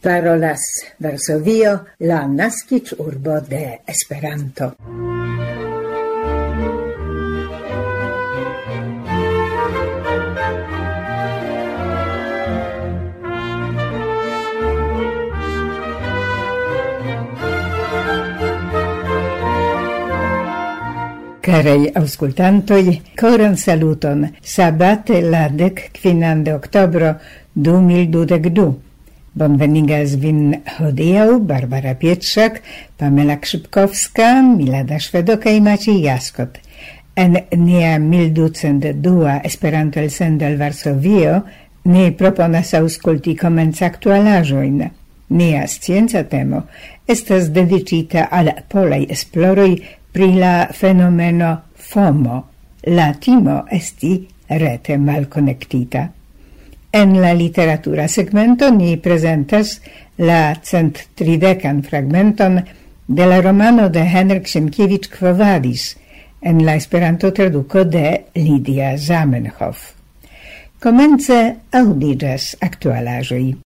parolas Varsovio, la nascic urbo de Esperanto. Carei auscultantoi, coran saluton, sabate la dec quinan de octobro du mil dudec du. Bonvenigas vin hodiau, Barbara Pietrzak, Pamela Krzypkowska, Milada Szwedoka i Maciej Jaskot. En nia 1202 Esperanto elsendo el Varsovio ni proponas aŭskulti komenca aktualaĵojn. Nia scienza temo estas dedicita al polaj esploroj pri la fenomeno FOMO, la timo esti rete malkonektita. En la literatura segmento ni presentas la cent tridecan fragmenton de la romano de Henrik Sienkiewicz Kvovadis en la Esperanto traduco de Lidia Zamenhof. Komence audigas actualajoi.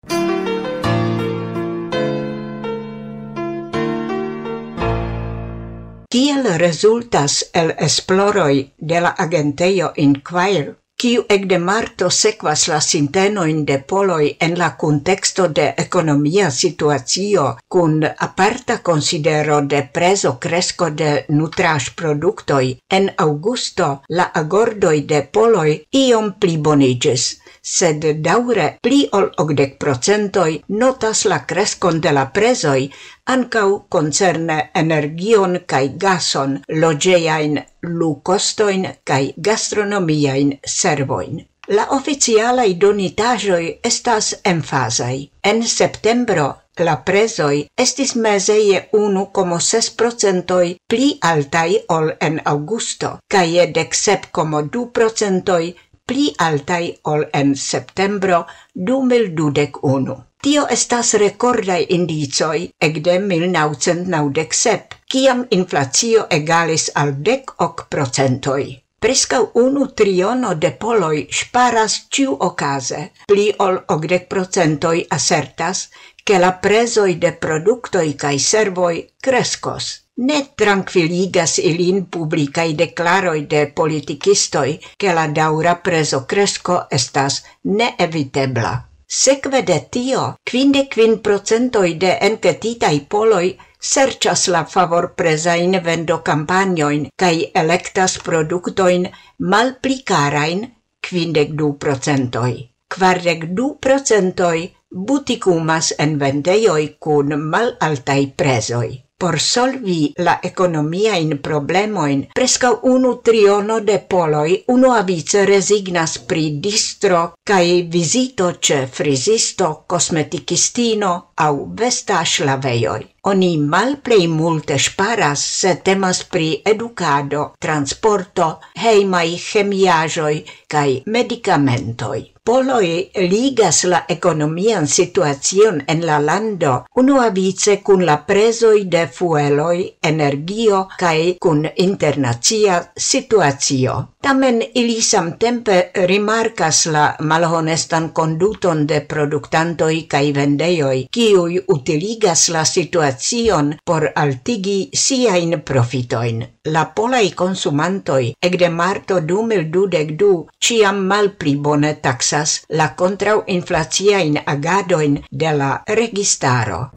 Kiel rezultas el esploroj de la agentejo Inquire kiu de marto sequas la sintenoin de poloi en la contexto de economia situatio cun aparta considero de preso cresco de nutraĵproduktoj en augusto la agordoi de poloi iom pliboniĝis sed daure pli ol 80% notas la crescon de la presoi ancau concerne energion cae gason, logeiain lucostoin cae gastronomiain servoin. La oficialai donitajoi estas emfazaj. En septembro la presoi estis meseie 1,6% pli altai ol en augusto, kaj je 17,2% pli altai ol en septembro 2021. Tio estas rekordaj indicoj ekde 1997, kiam inflacio egalis al dek ok procentoj. Prescau unu triono de poloi sparas ciu ocase, pli ol ogdec procentoi assertas che la presoi de productoi cae servoi crescos. Ne tranquilligas ilin publicae declaroi de politicistoi che la daura preso cresco estas neevitebla. Sekve de tio, quinde quin procentoi de encetitai poloi serĉas la favor favorprezajn vendocampanjojn kaj elektas produktojn malpli karajn quindec du procentoj. Quardec du procentoj buticumas en vendeioi cun malaltai presoi. Por solvi la economiain problemoin, presca unu triono de poloi unuavice resignas pri distro cae visito ce frisisto, cosmeticistino au vestaslaveioi. Oni malplej multe sparas, se temas pri educado, transporto, heimai chemiajoi kaj medicamentoi. Poloi ligas la ekonomian situacion en la lando unuavice kun la presoi de fueloi, energio kaj kun internazia situacio. Tamen ili samtempe rimarcas la malhonestan konduton de produktantoj kaj vendejoj, kiuj utiligas la situacion inflacion por altigi siain profitoin. La polai consumantoi ecde marto 2022 ciam malpli bone taxas la contrau inflaciain agadoin de la registaro.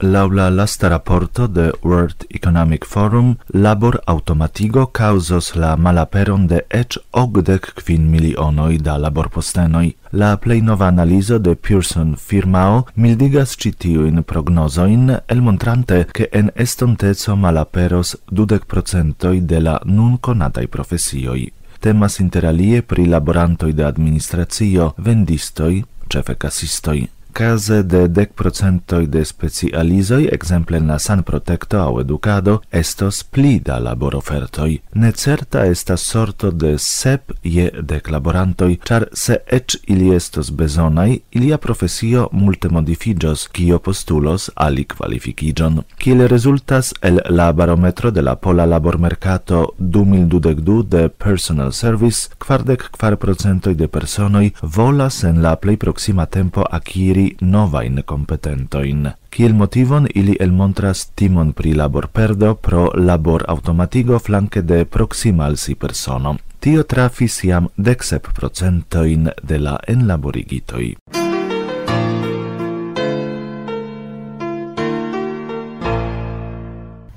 Laŭ la lasta raporto de World Economic Forum, labor automatigo kaŭzos la malaperon de eĉ okdek kvin milionoj da laborpostenoj. La plej nova analizo de Pearson firmao mildigas ĉi tiujn prognozojn elmontrante, ke en estonteco malaperos dudek procentoj de la nun konataj profesioj. Temas interalie pri laborantoj de administracio, vendistoj, ĉefe kasistoj. Case de dec procentoi de specializoi, exemple na san protecto au educado, estos pli da ne Necerta estas sorto de sep je dec laborantoi, char se ec ili estos besonai, ilia profesio multe modifigios, cio postulos ali qualificigion. Ciel resultas el la barometro de la pola labormercato 2022 de personal service, quardec quar procentoi de personoi volas en la plei proxima tempo acquiri akiri novain competentoin. Kiel motivon ili el montras timon pri labor perdo pro labor automatigo flanke de proximal si persono. Tio trafis jam decsep procentoin de la enlaborigitoi.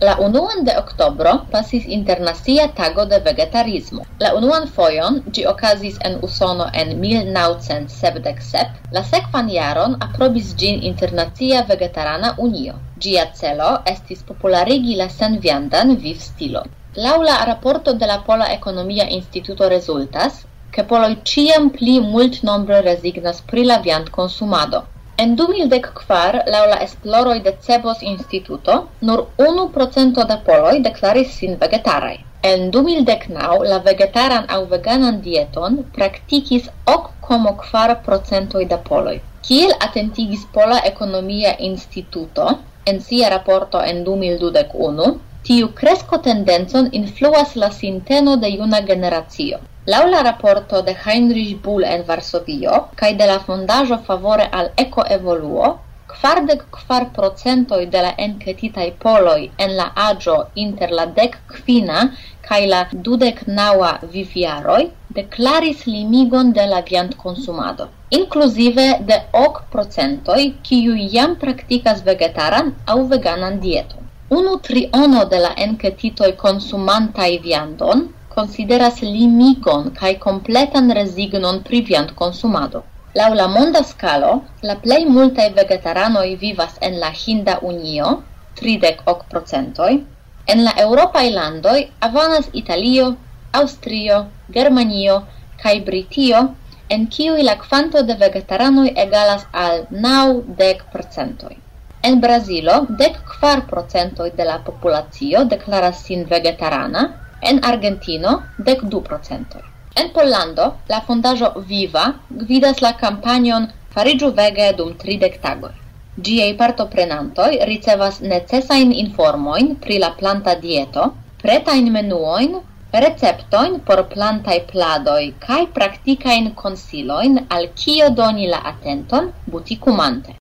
La unuan de oktobro pasis internacia tago de vegetarismo. La unuan fojon ĝi okazis en Usono en 1977, la sekvan jaron aprobis ĝin Internacia Vegetarana Unio. Ĝia celo estis popularigi la senviandan vivstilon. Laŭ la raporto de la Pola Ekonomia Instituto rezultas, ke poloj ĉiam pli multnombre rezignas pri la viandkonsumado. En 2014, laŭ la esploroj de Cebos Instituto, nur 1% da poloi deklaris sin vegetarai. En 2019 la vegetaran aŭ veganan dieton praktikis 8,4% da poloj. Kiel atentigis Pola Ekonomia Instituto en sia raporto en 2021, Tiu cresco tendenzon influas la sinteno de iuna generazio. Lau la raporto de Heinrich Bull en Varsovio kaj de la fondajo favore al ecoevoluo, kvardek kvar procentoj de la enketitaj poloj en la aĝo inter la dek kvina kaj la dudek naŭa vivjaroj deklaris limigon de la viandkonsumado, inkluzive de ok procentoj kiuj jam praktikas vegetaran aŭ veganan dieton unu triono de la enketitoj consumantai viandon consideras limigon cae completan resignon pri viandkonsumado. Lau la monda scalo, la plei multae vegetaranoi vivas en la Hinda Unio, 38%, en la eŭropaj landoi avanas Italio, Austrio, Germanio cae Britio, en kiuj la quanto de vegetaranoi egalas al 90%. En Brazilo, dec kvar procentoj de la populacio declaras sin vegetarana, en Argentino, dec du procentoi. En Pollando, la fondajo Viva gvidas la campanion Farigiu vege dum tridek tagoj. Giei partoprenantoj ricevas necesajn informojn pri la planta dieto, pretain menuoin, receptojn por plantaj pladoj kaj practicain konsilojn al kio doni la atenton buticumante.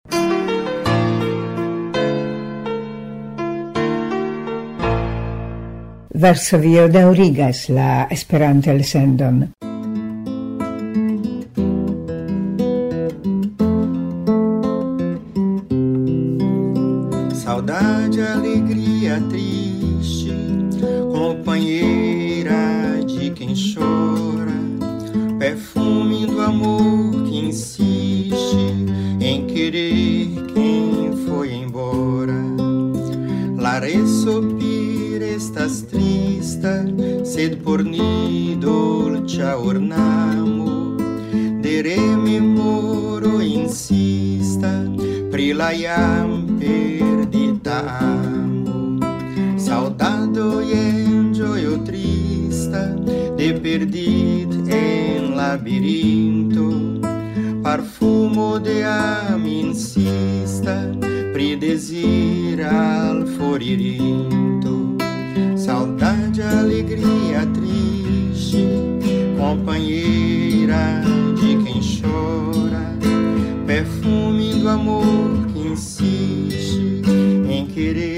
Varsovio daurigas la Esperanto-elsendon. De perdit en labirinto, parfumo de am insista, pri desir al foririnto. Saudade, alegria, triste Companheira de quem chora Perfume do amor que insiste Em querer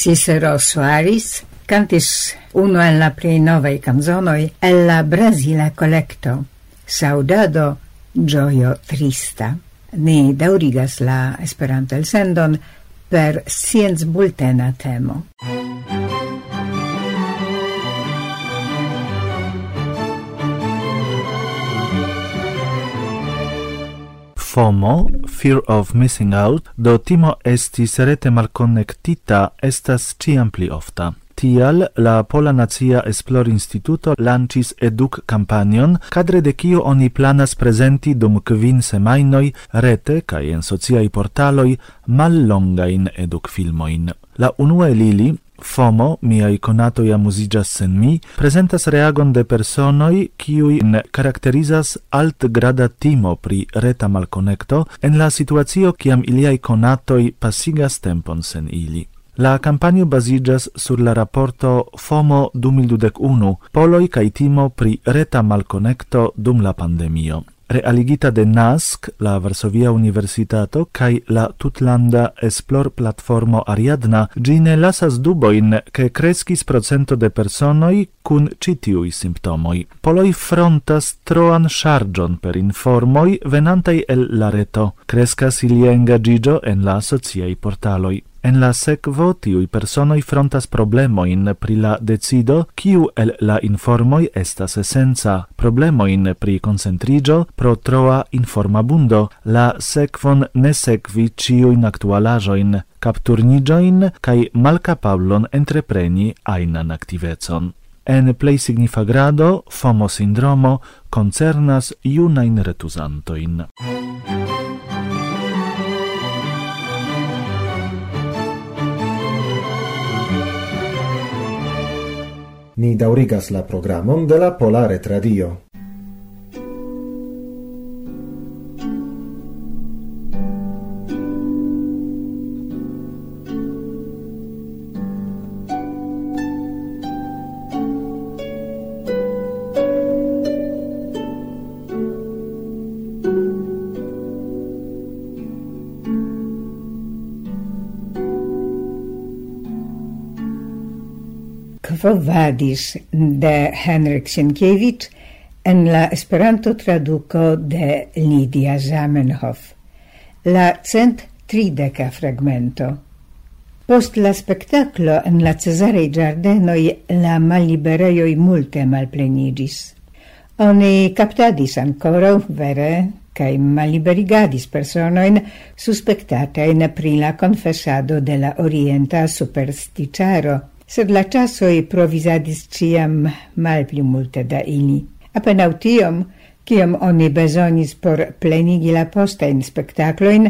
Cicero Soares cantis uno en la plei novei canzonoi el la Brasila collecto Saudado Gioio Trista. Ni daurigas la Esperanto el sendon per scienz bultena temo. FOMO fear of missing out, do timo estis rete malconnectita estas ciam pli ofta. Tial la Pola Nacia Esplor Instituto lancis educ campanion, kadre de kio oni planas prezenti dum kvin semajnoj rete kaj en sociaj portaloj mallongajn educ filmoin. La unue lili FOMO, miai conatoi amusigas sen mi, presentas reagon de personoi kiui karakterizas alt grada timo pri reta malconecto en la situazio kiam iliai conatoi pasigas tempon sen ili. La campanio basigas sur la rapporto FOMO 2021, poloi cae timo pri reta malconecto dum la pandemio realigita de NASC, la Varsovia Universitato, cae la tutlanda esplor platformo Ariadna, gine lasas duboin che crescis procento de personoi cun citiui simptomoi. Poloi frontas troan chargion per informoi venantai el la reto. Crescas ilia engagigio en la sociei portaloi. En la sekvo tiuj personoj frontas problemojn pri la decido kiu el la informoj estas esenca, problemojn pri koncentriĝo pro troa informabundo, la sekvon ne sekvi ĉiujn aktualaĵojn, kapturniĝojn kaj malkapablon entrepreni ajnan aktivecon. En plej signifa grado FOMO-sindromo koncernas junajn retuzantojn. Ni daurigas la programon de la Polare Tradio. provadis de Henrik Sienkiewicz en la Esperanto traduco de Lidia Zamenhof. La cent trideca fragmento. Post la spectaclo en la Cesarei Giardenoi la maliberaioi multe malplenigis. Oni captadis ancora vere cae maliberigadis personoin suspectatain pri la confessado de la orienta supersticaro, sed la chasoi provisadis ciam mal pli multe da ili, apenaŭ tiom, ciam oni besonis por plenigi la postajn spectacloin,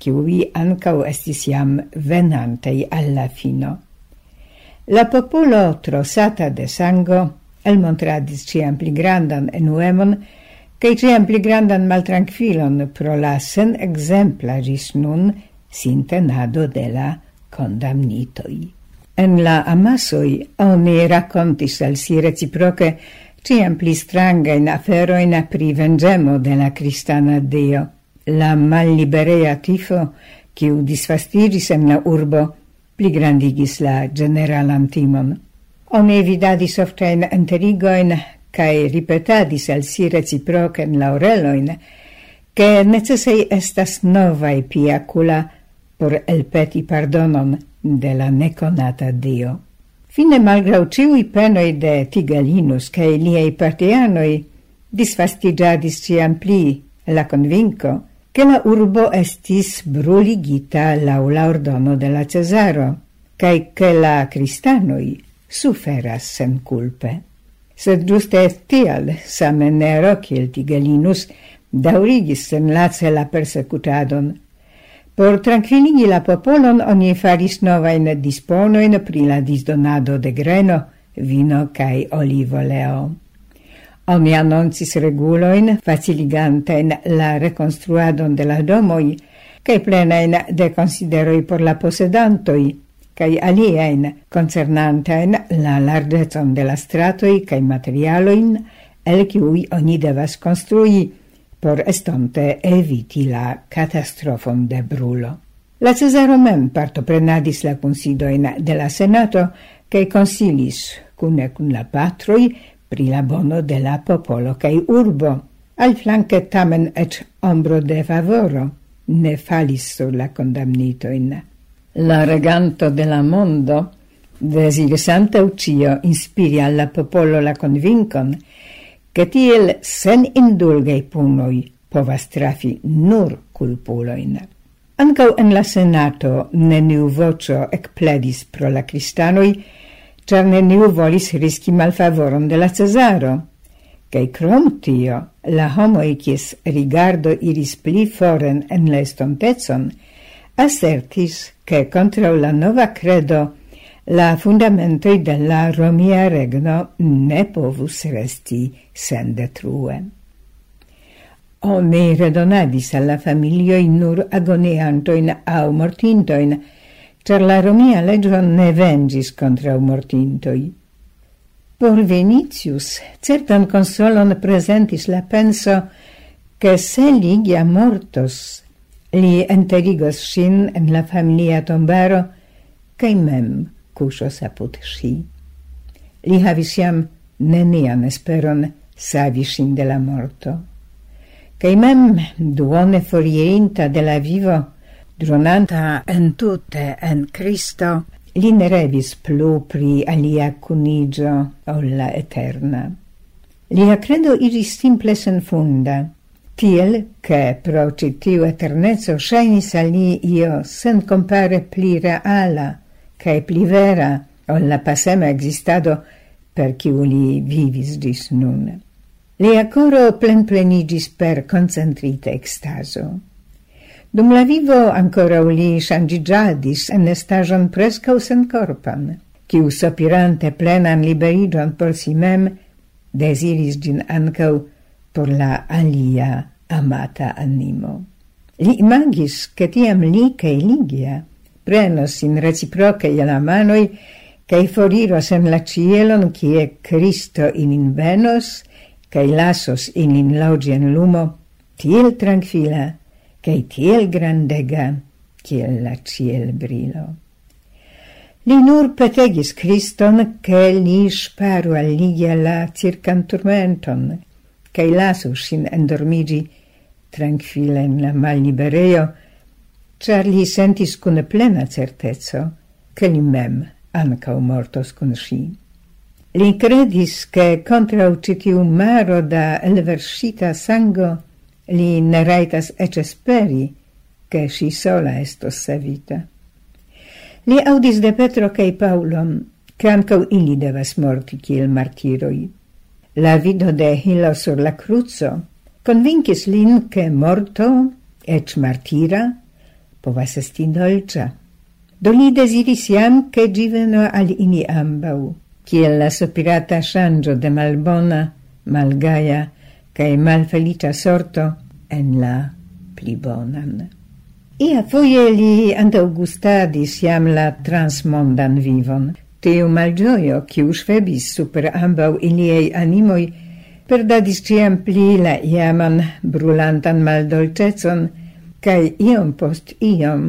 ciui ancau estis jam venantei alla fino. La popolo trosata de sango elmontradis ciam pli grandan enuemon, cae ciam pli grandan maltranquilon pro la sen exempla gis nun sintenado de la condamnitoi. En la amasoi oni racontis al si reciproce ciam pli strangain aferoin pri vengemo de la cristana dio. La malliberea tifo, ciu disfastiris en la urbo, pli grandigis la general antimon. Oni vidadis oftein enterigoin cae ripetadis al si reciprocen laureloin, che necessei estas novae piacula por elpeti pardonon de la neconata Dio. Fine malgrau ciui penoi de Tigalinus cae liei partianoi disfastigiadis ciam pli la convinco che la urbo estis bruligita lau la ordono de la Cesaro, cae che la cristanoi suferas sen culpe. Sed giuste tial, same nero, kiel Tigalinus, daurigis sen lace la persecutadon, Por tranquilligi la popolon oni faris novain disponoin pri la disdonado de greno, vino kaj olivoleo. Oni annoncis reguloin faciligantein la reconstruadon de la domoi, cae plenain de consideroi por la posedantoi, cae aliein concernantein la larĝecon de la stratoi cae materialoin, el cui oni devas construi, por estonte eviti la catastrofon de brulo. La Cesaro mem partoprenadis la considoin de la Senato, che consilis, cune cun la patroi, pri la bono de la popolo cae urbo. Al flanque tamen et ombro de favoro ne falis sur la condamnitoin. La reganto de la mondo, desirisante ucio, inspiri alla popolo la convincon, che tiel sen indulgei punoi povas trafi nur culpuloin. Ancau en la Senato neniu vocio ecpledis pro la cristanoi, char neniu volis riski malfavoron de la Cesaro, cae crom tio la homoi cies rigardo iris pli foren en la estontezon, assertis che contra la nova credo la fundamentoi de la Romia regno ne povus resti sen detrue. Oni redonadis alla familioi nur agoneantoin au mortintoin, cer la Romia legio ne vengis contra mortintoi. Por Venitius certan consolon presentis la penso che se Ligia mortos, li enterigos sin en la familia tombaro, cae mem kuŝos apud ŝi. Li havis jam nenian esperon savi ŝin de la morto. Kaj mem, duone forierinta de la vivo, dronanta entute en Cristo, li ne revis plu pri alia cunigio ol la eterna. Lia credo iris simple sen funda, tiel che pro citiu eternezzo shainis a li io sen compare pli reala, cae pli vera ol la passema existado per ciu li vivis dis nun. Lia coro plen plenigis per concentrite extaso. Dum la vivo ancora li shangigiadis en estajon prescau sen corpan, ciu sopirante plenan liberigion por si mem, desiris gin ancau por la alia amata animo. Li imagis che tiam li cae Ligia prenos in reciproce la manoi, cae foriros en la cielon, cie Cristo in invenos, cae lasos in in laugien lumo, tiel tranquila, cae tiel grandega, ciel la ciel brilo. Li nur petegis Christon, che li sparu alligia la circanturmenton, cae lasu sin endormigi tranquilla in la mallibereio, char li sentis kun plena certezzo che li mem ancau mortos con si. Li credis che contra citiu maro da elversita sango li ne raitas ec esperi che si sola estos savita. Li audis de Petro cae Paulon che ancau ili devas morti kiel martiroi. La vido de Hilo sur la cruzo convincis lin che morto, ec martira, povas esti dolĉa. Do li deziris jam, ke diveno al ili ambaŭ, kiel la sopirata ŝanĝo de malbona, malgaja kaj malfeliĉa sorto en la pli bonan. Ia foie li antaŭgustadis jam la transmondan vivon, tiu malgioio, kiu ŝvebis super ambaŭ animoi, per perdadis ciam pli la iaman brulantan maldolcezon, cae iom post iom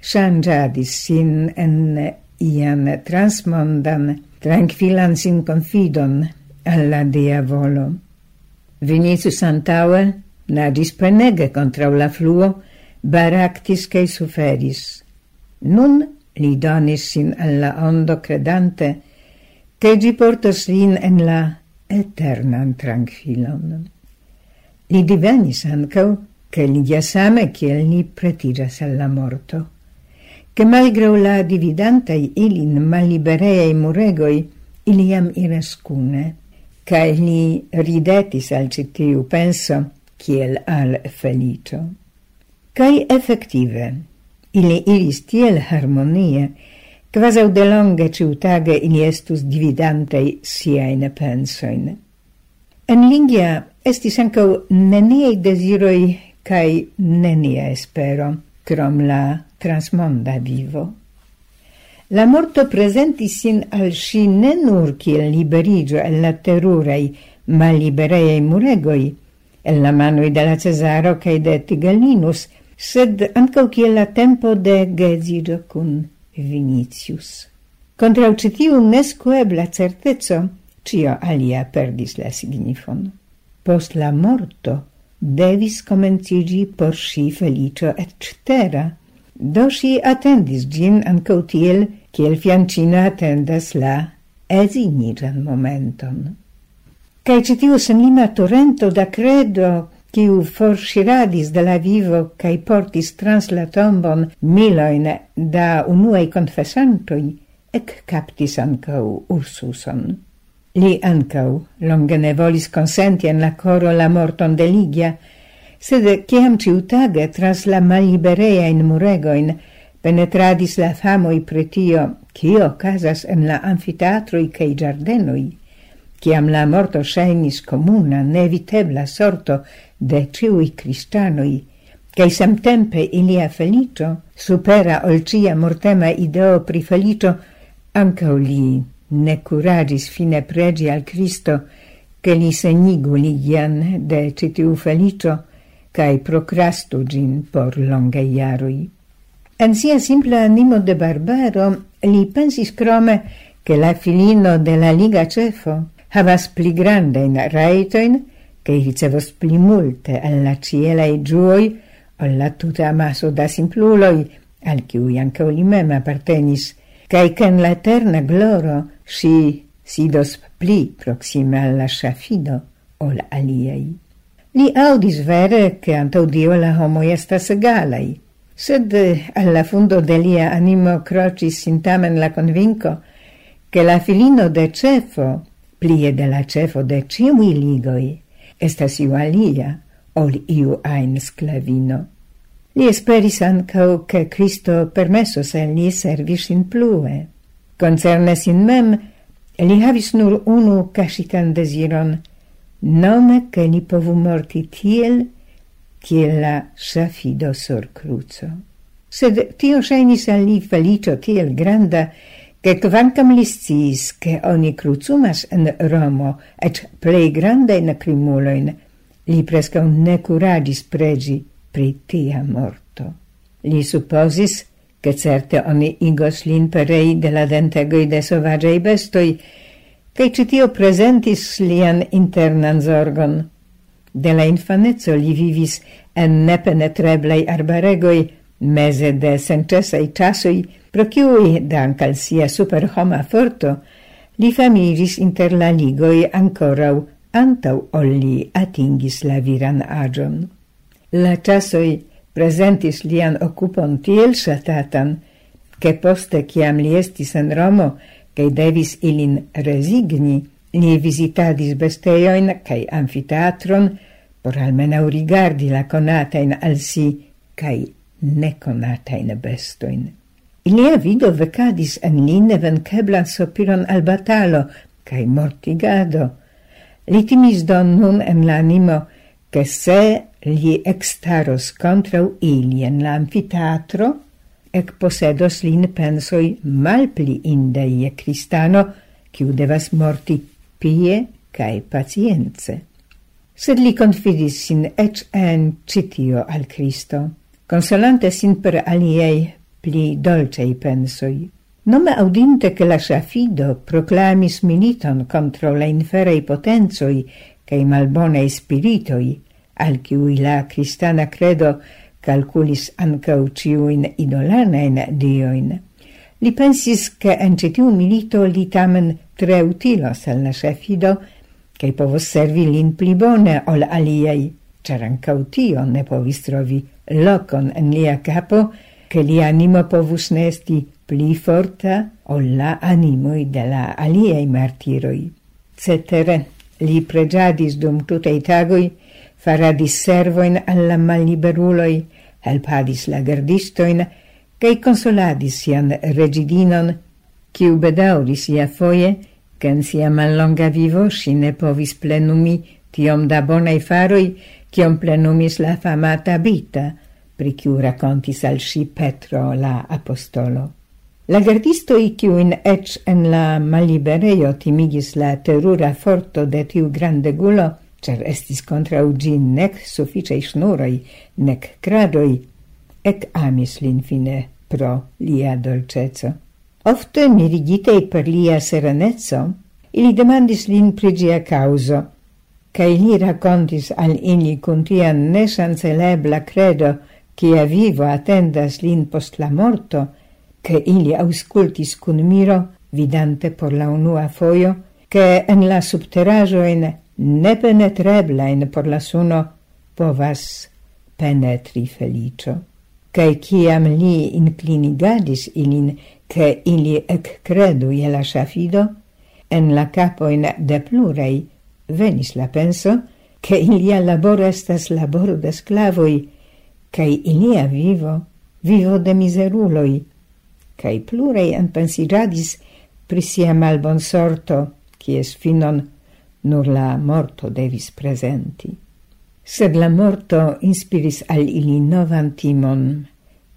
shanggiadis sin en ian transmondan tranquillan sin confidon alla diavolo. Vinicius antaue nadis penege contra la fluo, baractis cae suferis. Nun li donis sin alla ondo credante, che gi portos lin en la eternan tranquillon. Li divenis ancau che li giasame kiel ni pretiras alla morto, che malgrau la dividantai ilin malibereei muregoi, iliam iras cune, cae ni ridetis al citiu penso, kiel al felicio. Cae effective, ili iris tiel harmonie, quasau de longe ciutage ili estus dividantei siain pensoin. En Lingia estis ancau neniei desiroi cae nenia espero, crom la transmonda vivo. La morto presenti sin al si ne nur kiel liberigio el la terurei, ma libereiei muregoi, el la manoi de la Cesaro cae de Tigalinus, sed ancau kiel la tempo de gezigio cun Vinicius. Contra ucitiu nescuebla certezo, cio alia perdis la signifon. Post la morto devis comencigi por si felicio et cetera. Do si attendis gin ancau tiel, kiel fiancina attendas la esiniran momenton. Cai citiu senlima torrento da credo, kiu forsiradis de la vivo cae portis trans la tombon miloin da unuei confessantoi, ec captis ancau Ursuson. Li ancau longe ne volis consenti en la coro la morton de Ligia, sed ciam ciutage tras la maliberea in muregoin penetradis la famoi pretio, cio casas en la amfiteatroi cae giardenoi, ciam la morto scenis comuna nevitebla sorto de ciui cristianoi, cae samtempe ilia felicio supera olcia mortema ideo pri felicio ancau lii ne curagis fine pregi al Cristo che li senigu ligian de citiu felicio cae procrastu gin por longe iarui. En sia simple animo de barbaro li pensis crome che la filino de la liga cefo havas pli grande in raitoin che ricevos pli multe alla cielai giuoi o la tuta amaso da simpluloi al cui anche li mem appartenis cae can la terna gloro si sidos pli proxime alla shafido ol aliei. Li audis vere che antau Dio la homo estas egalai, sed alla fundo de lia animo crocis sintamen la convinco che la filino de cefo, plie de la cefo de ciui ligoi, estas iu alia ol iu ain sclavino. Li esperis ancau che Cristo permessos se li servi sin plue. Concerne sin mem, li havis nur unu cascitan desiron, nome che li povu morti tiel, tiel la safido sur cruzo. Sed tio scenis al li felicio tiel granda, che quancam li sciis che oni cruzumas en Romo et plei grandain crimuloin, li prescau ne curagis pregi, pri tia morto. Li supposis, che certe oni igos lin perei de la dentegoi de sovagei bestoi, cae citio presentis lian internan zorgon. De la infanezzo li vivis en nepenetreblei arbaregoi, mese de sencesei casoi, pro ciui, dank al sia superhoma forto, li famiris inter la ligoi ancorau antau olli atingis la viran agion. La tasoi presentis lian occupon tiel ŝatatan, che poste ciam li estis en Romo kaj devis ilin resigni, li visitadis besteioin cae amfiteatron por almenau rigardi la conatain al si cae neconatain bestoin. Ilia vido vecadis en li nevenceblan sopiron al batalo cae mortigado. Li timis do nun en l'animo, che se li extaros contrau ili en l'amfiteatro, ec posedos lin pensoi malpli indeie cristano, ciu devas morti pie cae pacienze. Sed li confidis sin ec en citio al Cristo, consolante sin per aliei pli dolcei pensoi. Nome audinte che la Safido proclamis militon contro la inferei potenzoi cae malbonei spiritoi, al cui la cristana credo calculis ancau ciuin idolanain dioin. Li pensis che en tiu milito li tamen tre utilos al nascia fido, che povos servi lin pli bone ol aliei, cer ancau tio ne povis trovi locon en lia capo, che li animo povus nesti pli forta ol la animoi de la aliei martiroi. Cetere, li pregiadis dum tutei tagoi faradis servoin alla malliberuloi, helpadis la gardistoin, cae consoladis sian regidinon, ciu bedauris ia foie, can sia mallonga vivo si ne povis plenumi tiom da bonai faroi, ciom plenumis la famata vita, pri ciu racontis al si Petro la apostolo. La gardistoi ciuin ec en la malibereio timigis la terura forto de tiu grande gulo, ĉar estis contra ugin nec sufficei ŝnuroj, nec cradoi, ec amis lin fine pro lia dolceco. Ofte mirigitei per lia serenezzo, ili demandis lin prigia causo, kaŭzo, kaj li rakontis al ili cuntian tia nesancelebla credo, cia vivo attendas lin post la morto, che ili auscultis cun miro, vidante por la unua foio, che en la subterrajoen nepenetreblain por la suno povas penetri felicio. Cae ciam li inclinigadis ilin che ili ec credu je la shafido, en la capoin de plurei venis la penso che ilia labor estas labor de sclavoi, cae ilia vivo, vivo de miseruloi, cae plurei enpensiradis pri sia malbon sorto, cies finon nur la morto devis presenti. Sed la morto inspiris al ili novan timon,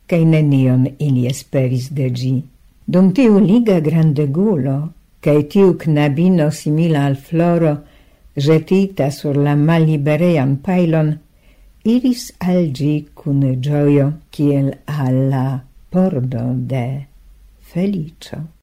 cae nenion ili esperis de gi. Dum tiu liga grandegulo, cae tiu knabino simila al floro, jetita sur la maliberean pailon, iris al gi cun gioio, kiel alla pordo de felicio.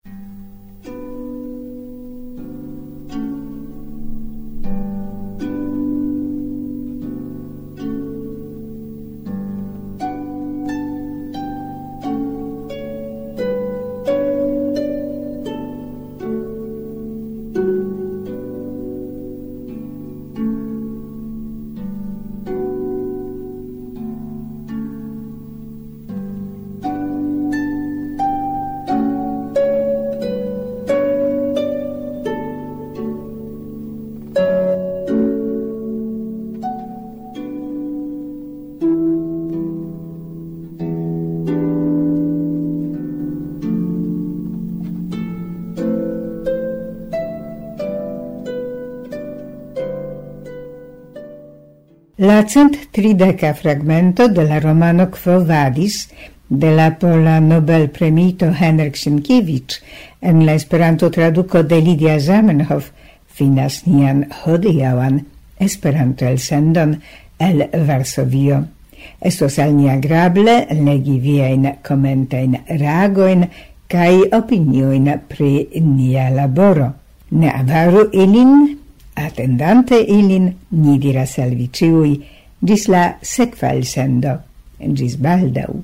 Kvardecent-trideka fragmento de la romano Quo Vadis de la pola Nobel-premito Henrik Sienkiewicz en la Esperanto-traduko de Lidia Zamenhof finas nian hodiauan Esperanto-elsendon el Varsovio. Estos al ni agrable legi viajn komentajn reagojn kaj opinioin pri nia laboro. Ne avaru ilin, attendante ilin, ni diras al vi ciui, Gis la sekva elsendo. Gis baldau.